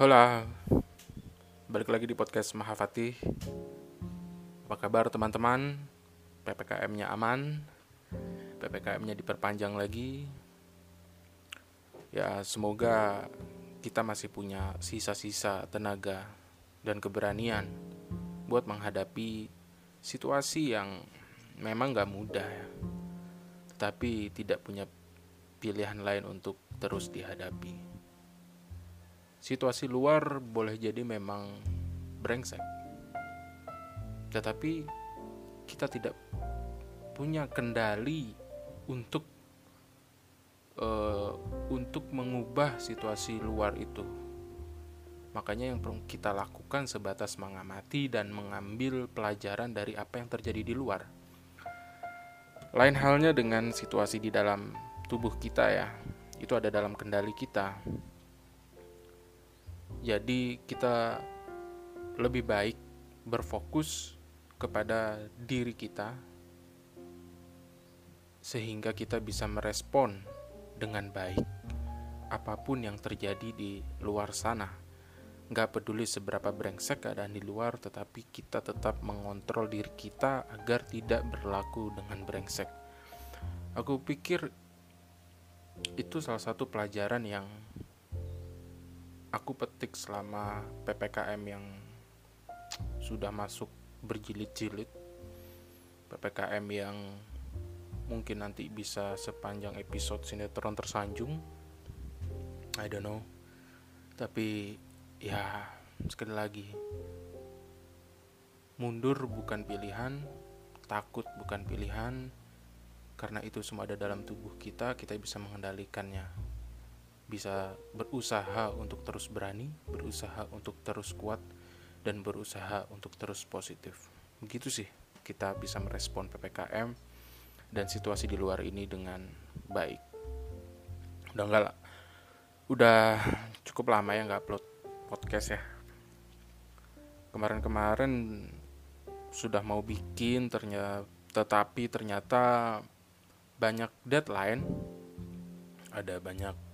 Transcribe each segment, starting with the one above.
Hola, balik lagi di podcast Mahafati. Apa kabar teman-teman? PPKM-nya aman, PPKM-nya diperpanjang lagi. Ya, semoga kita masih punya sisa-sisa tenaga dan keberanian buat menghadapi situasi yang memang gak mudah ya. Tetapi tidak punya pilihan lain untuk terus dihadapi situasi luar boleh jadi memang brengsek. Tetapi kita tidak punya kendali untuk uh, untuk mengubah situasi luar itu. Makanya yang perlu kita lakukan sebatas mengamati dan mengambil pelajaran dari apa yang terjadi di luar. Lain halnya dengan situasi di dalam tubuh kita ya. Itu ada dalam kendali kita jadi kita lebih baik berfokus kepada diri kita sehingga kita bisa merespon dengan baik apa pun yang terjadi di luar sana. Gak peduli seberapa brengsek keadaan di luar, tetapi kita tetap mengontrol diri kita agar tidak berlaku dengan brengsek. Aku pikir itu salah satu pelajaran yang aku petik selama PPKM yang sudah masuk berjilid-jilid. PPKM yang mungkin nanti bisa sepanjang episode sinetron tersanjung. I don't know. Tapi ya sekali lagi. Mundur bukan pilihan takut bukan pilihan. Karena itu semua ada dalam tubuh kita kita bisa mengendalikannya bisa berusaha untuk terus berani, berusaha untuk terus kuat, dan berusaha untuk terus positif. Begitu sih kita bisa merespon PPKM dan situasi di luar ini dengan baik. Udah enggak lah. Udah cukup lama ya nggak upload podcast ya. Kemarin-kemarin sudah mau bikin ternyata tetapi ternyata banyak deadline ada banyak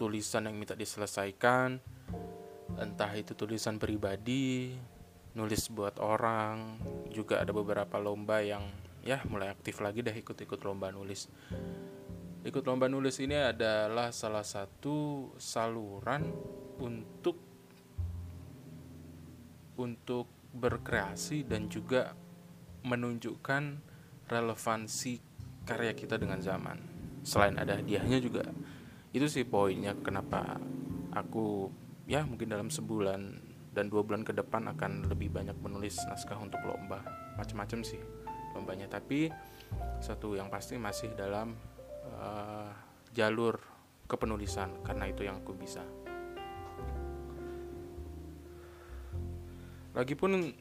tulisan yang minta diselesaikan entah itu tulisan pribadi nulis buat orang juga ada beberapa lomba yang ya mulai aktif lagi deh ikut-ikut lomba nulis. Ikut lomba nulis ini adalah salah satu saluran untuk untuk berkreasi dan juga menunjukkan relevansi karya kita dengan zaman. Selain ada hadiahnya juga itu sih poinnya kenapa aku ya mungkin dalam sebulan dan dua bulan ke depan akan lebih banyak menulis naskah untuk lomba. Macam-macam sih lombanya. Tapi satu yang pasti masih dalam uh, jalur kepenulisan karena itu yang aku bisa. Lagipun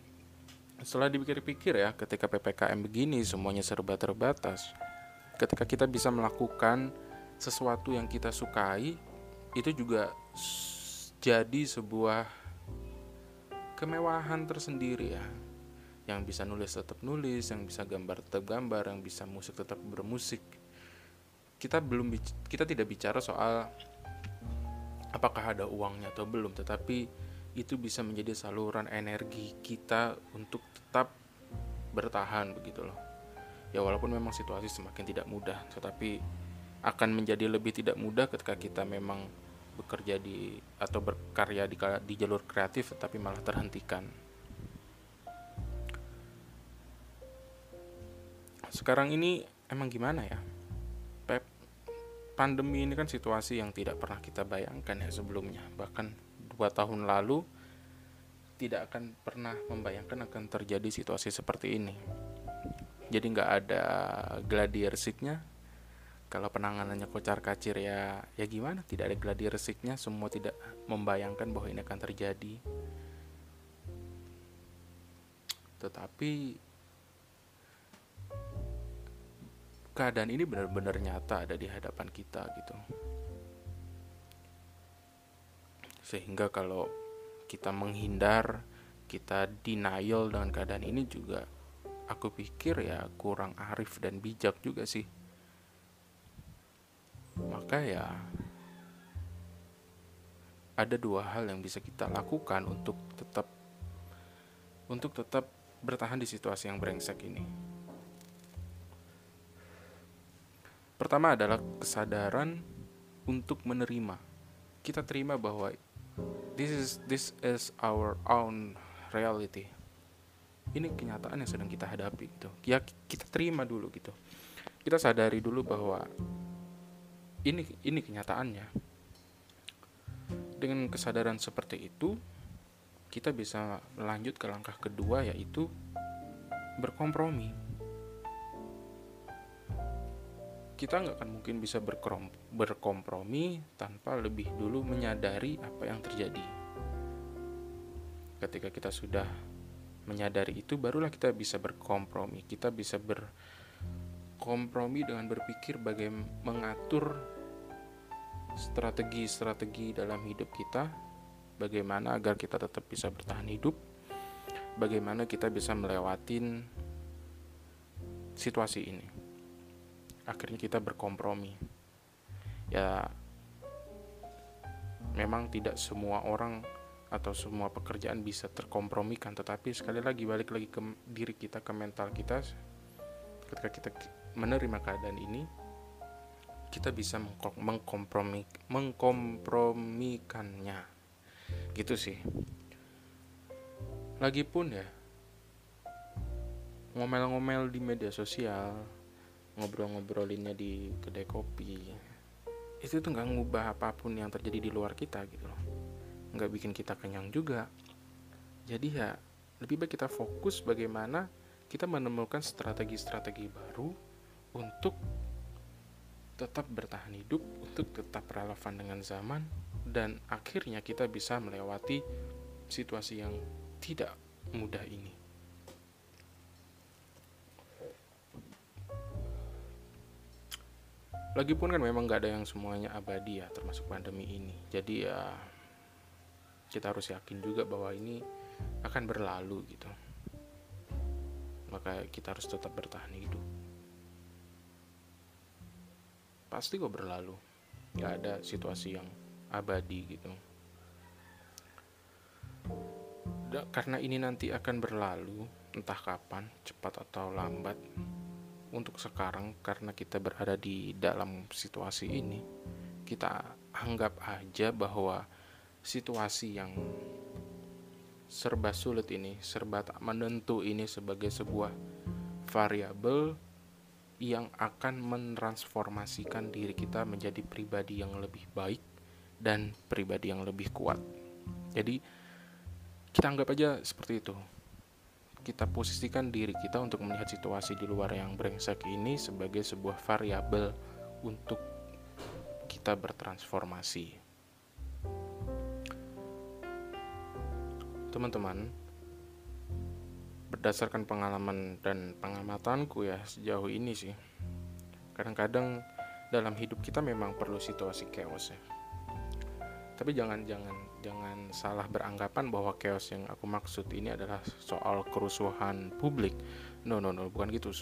setelah dipikir-pikir ya ketika ppkm begini semuanya serba terbatas ketika kita bisa melakukan sesuatu yang kita sukai itu juga jadi sebuah kemewahan tersendiri ya. Yang bisa nulis tetap nulis yang bisa gambar tetap gambar yang bisa musik tetap bermusik. Kita belum kita tidak bicara soal apakah ada uangnya atau belum tetapi itu bisa menjadi saluran energi kita untuk tetap bertahan begitu loh. Ya walaupun memang situasi semakin tidak mudah tetapi akan menjadi lebih tidak mudah ketika kita memang bekerja di atau berkarya di, di jalur kreatif tetapi malah terhentikan. Sekarang ini emang gimana ya? Pep, pandemi ini kan situasi yang tidak pernah kita bayangkan ya sebelumnya. Bahkan dua tahun lalu tidak akan pernah membayangkan akan terjadi situasi seperti ini. Jadi nggak ada gladier seatnya, kalau penanganannya kocar kacir ya ya gimana? Tidak ada gladi resiknya semua tidak membayangkan bahwa ini akan terjadi. Tetapi keadaan ini benar-benar nyata ada di hadapan kita gitu. Sehingga kalau kita menghindar kita denial dengan keadaan ini juga aku pikir ya kurang arif dan bijak juga sih maka ya ada dua hal yang bisa kita lakukan untuk tetap untuk tetap bertahan di situasi yang brengsek ini. Pertama adalah kesadaran untuk menerima. Kita terima bahwa this is this is our own reality. Ini kenyataan yang sedang kita hadapi gitu. Ya kita terima dulu gitu. Kita sadari dulu bahwa ini ini kenyataannya dengan kesadaran seperti itu, kita bisa lanjut ke langkah kedua yaitu berkompromi. Kita nggak akan mungkin bisa berkompromi tanpa lebih dulu menyadari apa yang terjadi. Ketika kita sudah menyadari itu, barulah kita bisa berkompromi. Kita bisa berkompromi dengan berpikir bagaimana mengatur strategi-strategi dalam hidup kita, bagaimana agar kita tetap bisa bertahan hidup, bagaimana kita bisa melewatin situasi ini. Akhirnya kita berkompromi. Ya, memang tidak semua orang atau semua pekerjaan bisa terkompromikan, tetapi sekali lagi balik lagi ke diri kita, ke mental kita, ketika kita menerima keadaan ini, kita bisa mengkompromi mengkompromikannya. Gitu sih. Lagipun ya ngomel-ngomel di media sosial ngobrol-ngobrolinnya di kedai kopi itu tuh nggak ngubah apa pun yang terjadi di luar kita gitu loh. Nggak bikin kita kenyang juga. Jadi ya lebih baik kita fokus bagaimana kita menemukan strategi-strategi baru untuk tetap bertahan hidup, untuk tetap relevan dengan zaman, dan akhirnya kita bisa melewati situasi yang tidak mudah ini. Lagipun kan memang gak ada yang semuanya abadi ya, termasuk pandemi ini. Jadi ya kita harus yakin juga bahwa ini akan berlalu gitu. Maka kita harus tetap bertahan hidup pasti kok berlalu. Nggak ada situasi yang abadi gitu. Karena ini nanti akan berlalu entah kapan cepat atau lambat untuk sekarang karena kita berada di dalam situasi ini kita anggap aja bahwa situasi yang serba sulit ini serba tak menentu ini sebagai sebuah variabel yang akan mentransformasikan diri kita menjadi pribadi yang lebih baik dan pribadi yang lebih kuat. Jadi kita anggap aja seperti itu. Kita posisikan diri kita untuk melihat situasi di luar yang brengsek ini sebagai sebuah variabel untuk kita bertransformasi. Teman-teman, berdasarkan pengalaman dan pengamatanku ya sejauh ini sih. Kadang-kadang dalam hidup kita memang perlu situasi chaos ya. Tapi jangan jangan jangan salah beranggapan bahwa chaos yang aku maksud ini adalah soal kerusuhan publik. No no no bukan gitu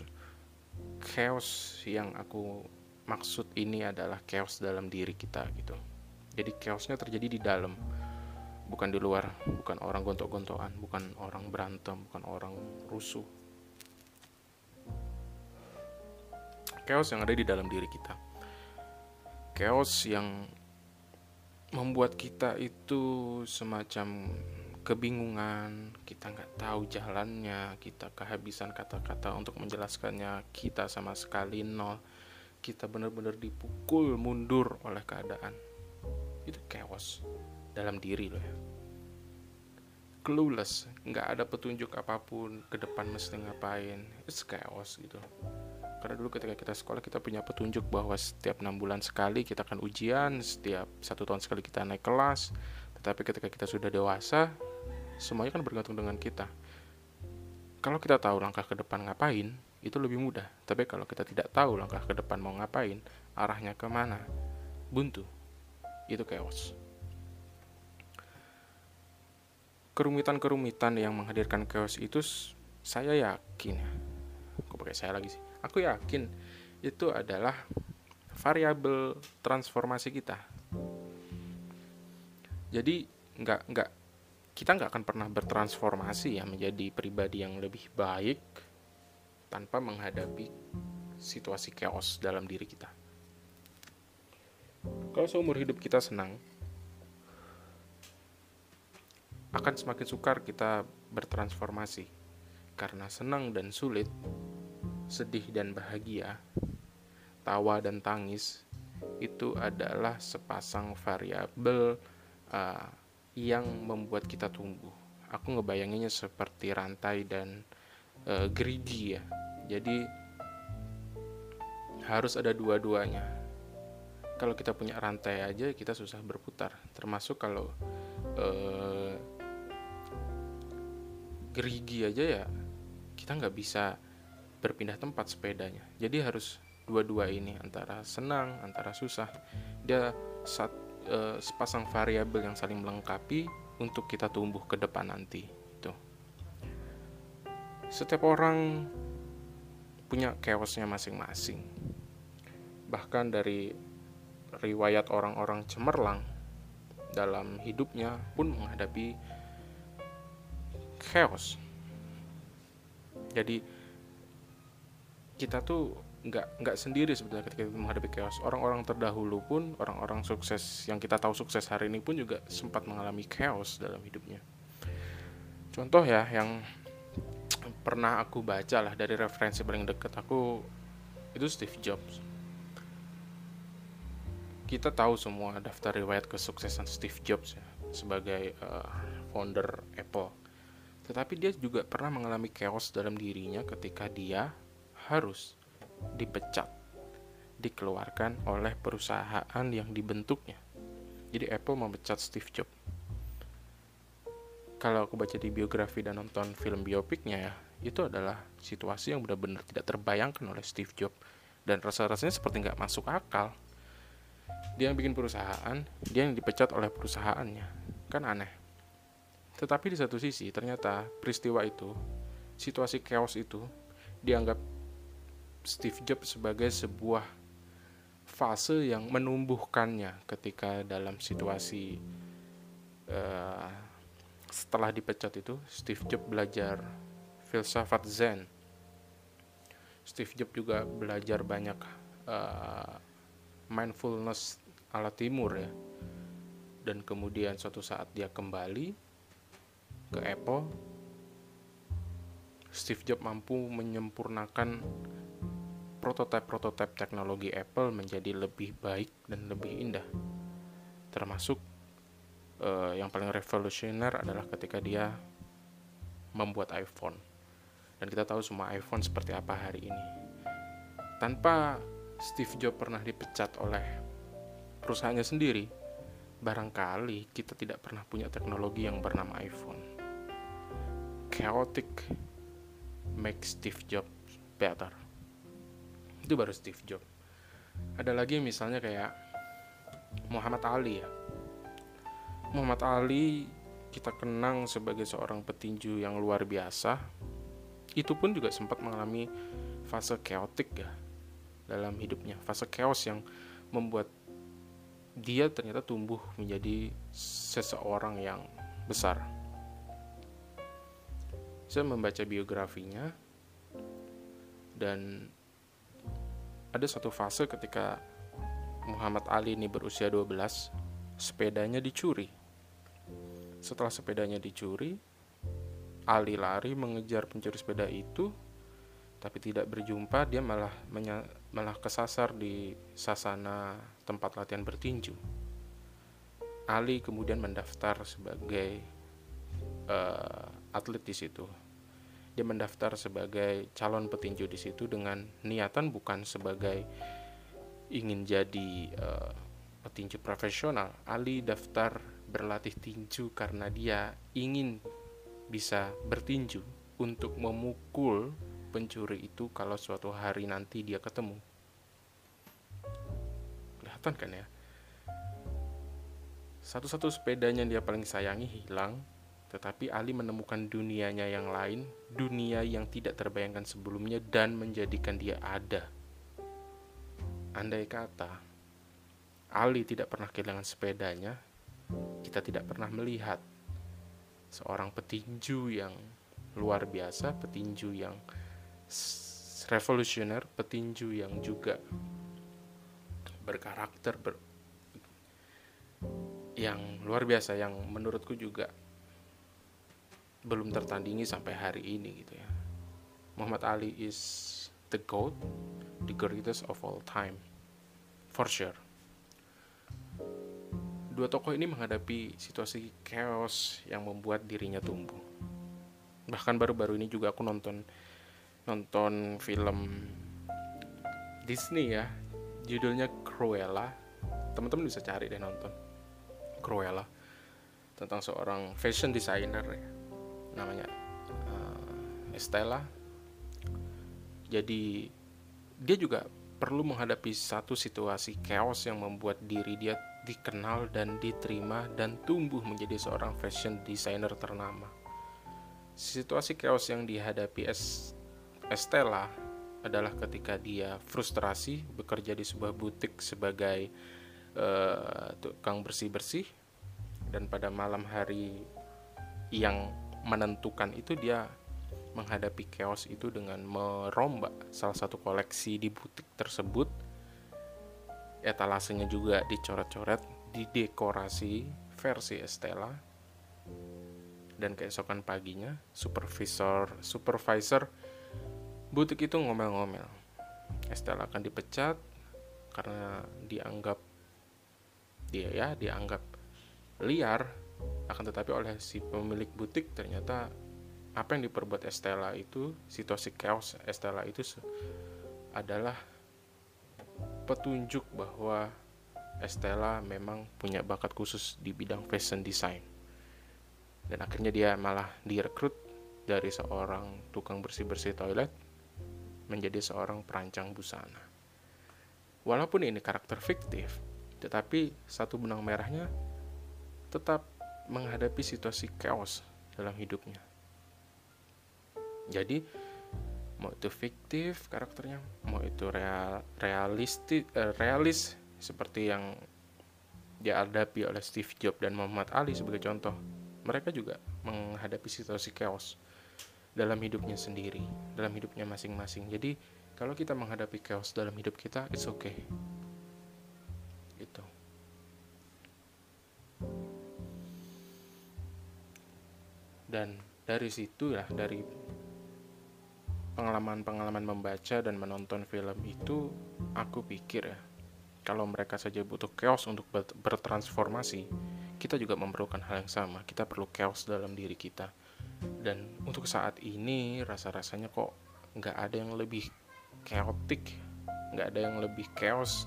chaos yang aku maksud ini adalah chaos dalam diri kita gitu. Jadi chaosnya terjadi di dalam bukan di luar bukan orang gontok-gontokan bukan orang berantem bukan orang rusuh. Chaos yang ada di dalam diri kita. Chaos yang membuat kita itu semacam kebingungan kita nggak tahu jalannya kita kehabisan kata-kata untuk menjelaskannya kita sama sekali nol. Kita benar-benar dipukul mundur oleh keadaan. Itu chaos dalam diri loh. Ya clueless nggak ada petunjuk apa pun ke depan mesti ngapain. It's chaos gitu. Karena dulu ketika kita sekolah kita punya petunjuk bahwa setiap enam bulan sekali kita akan ujian setiap satu tahun sekali kita naik kelas. Tetapi ketika kita sudah dewasa semuanya kan bergantung dengan kita. Kalau kita tahu langkah ke depan ngapain itu lebih mudah. Tapi kalau kita tidak tahu langkah ke depan mau ngapain arahnya ke mana? Buntu. Itu chaos kerumitan-kerumitan yang menghadirkan chaos itu saya yakin aku pakai saya lagi sih? Aku yakin itu adalah variabel transformasi kita. Jadi nggak nggak kita nggak akan pernah bertransformasi ya menjadi pribadi yang lebih baik tanpa menghadapi situasi chaos dalam diri kita. Kalau seumur hidup kita senang, akan semakin sukar kita bertransformasi karena senang dan sulit, sedih dan bahagia, tawa dan tangis itu adalah sepasang variabel uh, yang membuat kita tumbuh. Aku ngebayanginnya seperti rantai dan uh, gerigi ya. Jadi harus ada dua-duanya. Kalau kita punya rantai aja kita susah berputar. Termasuk kalau uh, gerigi aja ya kita nggak bisa berpindah tempat sepedanya. Jadi harus dua-dua ini antara senang, antara susah. Dia saat uh, sepasang variabel yang saling melengkapi untuk kita tumbuh ke depan nanti. Itu. Setiap orang punya chaosnya masing-masing bahkan dari riwayat orang-orang cemerlang dalam hidupnya pun menghadapi chaos. Jadi kita tuh nggak nggak sendiri sebetulnya ketika kita menghadapi chaos. Orang-orang terdahulu pun, orang-orang sukses yang kita tahu sukses hari ini pun juga sempat mengalami chaos dalam hidupnya. Contoh ya yang pernah aku baca lah dari referensi paling dekat aku itu Steve Jobs kita tahu semua daftar riwayat kesuksesan Steve Jobs ya sebagai uh, founder Apple. Tetapi dia juga pernah mengalami chaos dalam dirinya ketika dia harus dipecat, dikeluarkan oleh perusahaan yang dibentuknya. Jadi Apple memecat Steve Jobs. Kalau aku baca di biografi dan nonton film biopiknya ya, itu adalah situasi yang benar-benar tidak terbayangkan oleh Steve Jobs dan rasa-rasanya seperti nggak masuk akal dia yang bikin perusahaan dia yang dipecat oleh perusahaannya kan aneh tetapi di satu sisi ternyata peristiwa itu situasi chaos itu dianggap Steve Jobs sebagai sebuah fase yang menumbuhkannya ketika dalam situasi uh, setelah dipecat itu Steve Jobs belajar filsafat Zen. Steve Jobs juga belajar banyak uh, mindfulness ala timur ya. Dan kemudian suatu saat dia kembali ke Apple Steve Jobs mampu menyempurnakan prototipe-prototipe teknologi Apple menjadi lebih baik dan lebih indah. Termasuk uh, yang paling revolusioner adalah ketika dia membuat iPhone. Dan kita tahu semua iPhone seperti apa hari ini. Tanpa Steve Jobs pernah dipecat oleh perusahaannya sendiri, barangkali kita tidak pernah punya teknologi yang bernama iPhone. Chaotic makes Steve Jobs better. Itu baru Steve Jobs. Ada lagi misalnya kayak Muhammad Ali ya. Muhammad Ali kita kenang sebagai seorang petinju yang luar biasa. Itu pun juga sempat mengalami fase chaotic ya dalam hidupnya fase chaos yang membuat dia ternyata tumbuh menjadi seseorang yang besar saya membaca biografinya dan ada satu fase ketika Muhammad Ali ini berusia 12 sepedanya dicuri setelah sepedanya dicuri Ali lari mengejar pencuri sepeda itu tapi tidak berjumpa dia malah malah kesasar di sasana tempat latihan bertinju. Ali kemudian mendaftar sebagai uh, atlet di situ. Dia mendaftar sebagai calon petinju di situ dengan niatan bukan sebagai ingin jadi uh, petinju profesional. Ali daftar berlatih tinju karena dia ingin bisa bertinju untuk memukul pencuri itu kalau suatu hari nanti dia ketemu. Kelihatan kan ya? Satu-satu sepedanya dia paling sayangi hilang, tetapi Ali menemukan dunianya yang lain, dunia yang tidak terbayangkan sebelumnya dan menjadikan dia ada. Andai kata Ali tidak pernah kehilangan sepedanya, kita tidak pernah melihat seorang petinju yang luar biasa, petinju yang revolusioner, petinju yang juga berkarakter ber, yang luar biasa yang menurutku juga belum tertandingi sampai hari ini gitu ya. Muhammad Ali is the GOAT, the greatest of all time. For sure. Dua tokoh ini menghadapi situasi chaos yang membuat dirinya tumbuh. Bahkan baru-baru ini juga aku nonton nonton film Disney ya, judulnya Cruella. Teman-teman bisa cari deh nonton Cruella tentang seorang fashion designer ya. Namanya uh, Estella. Jadi dia juga perlu menghadapi satu situasi chaos yang membuat diri dia dikenal dan diterima dan tumbuh menjadi seorang fashion designer ternama. Situasi chaos yang dihadapi Estella adalah ketika dia frustrasi bekerja di sebuah butik sebagai uh, tukang bersih-bersih dan pada malam hari yang menentukan itu dia menghadapi chaos itu dengan merombak salah satu koleksi di butik tersebut etalasenya juga dicoret-coret, didekorasi versi Estella. Dan keesokan paginya, supervisor supervisor butik itu ngomel-ngomel. Estella akan dipecat karena dianggap dia ya dianggap liar akan tetapi oleh si pemilik butik ternyata apa yang diperbuat Estella itu situasi chaos Estella itu adalah petunjuk bahwa Estella memang punya bakat khusus di bidang fashion design. Dan akhirnya dia malah direkrut dari seorang tukang bersih-bersih toilet menjadi seorang perancang busana. Walaupun ini karakter fiktif, tetapi satu benang merahnya tetap menghadapi situasi chaos dalam hidupnya. Jadi, mau itu fiktif karakternya mau itu real realistis uh, realis seperti yang dihadapi oleh Steve Jobs dan Muhammad Ali sebagai contoh mereka juga menghadapi situasi chaos dalam hidupnya sendiri dalam hidupnya masing-masing jadi kalau kita menghadapi chaos dalam hidup kita it's okay dan dari situ ya dari pengalaman-pengalaman membaca dan menonton film itu aku pikir ya kalau mereka saja butuh chaos untuk bertransformasi kita juga memerlukan hal yang sama. Kita perlu chaos dalam diri kita. Dan untuk saat ini rasa-rasanya kok nggak ada yang lebih chaotic nggak ada yang lebih chaos.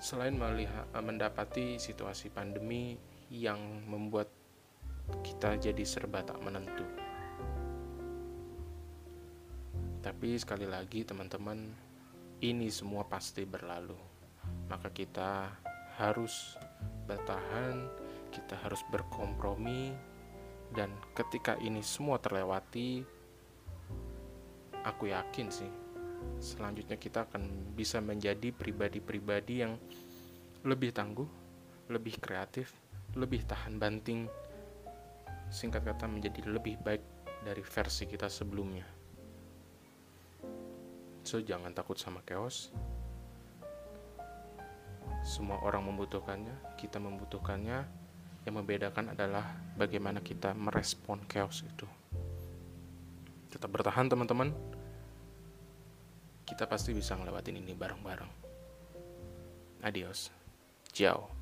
Selain melihat mendapati situasi pandemi yang membuat kita jadi serba tak menentu Tapi sekali lagi teman-teman, ini semua pasti berlalu. Maka kita harus bertahan, kita harus berkompromi dan ketika ini semua terlewati, aku yakin sih selanjutnya kita akan bisa menjadi pribadi-pribadi yang lebih tangguh, lebih kreatif, lebih tahan banting. Singkat kata menjadi lebih baik dari versi kita sebelumnya. So, jangan takut sama chaos. Semua orang membutuhkannya, kita membutuhkannya. Yang membedakan adalah bagaimana kita merespon chaos itu. Tetap bertahan, teman-teman. Kita pasti bisa ngelewatin ini bareng-bareng. Adios. Ciao.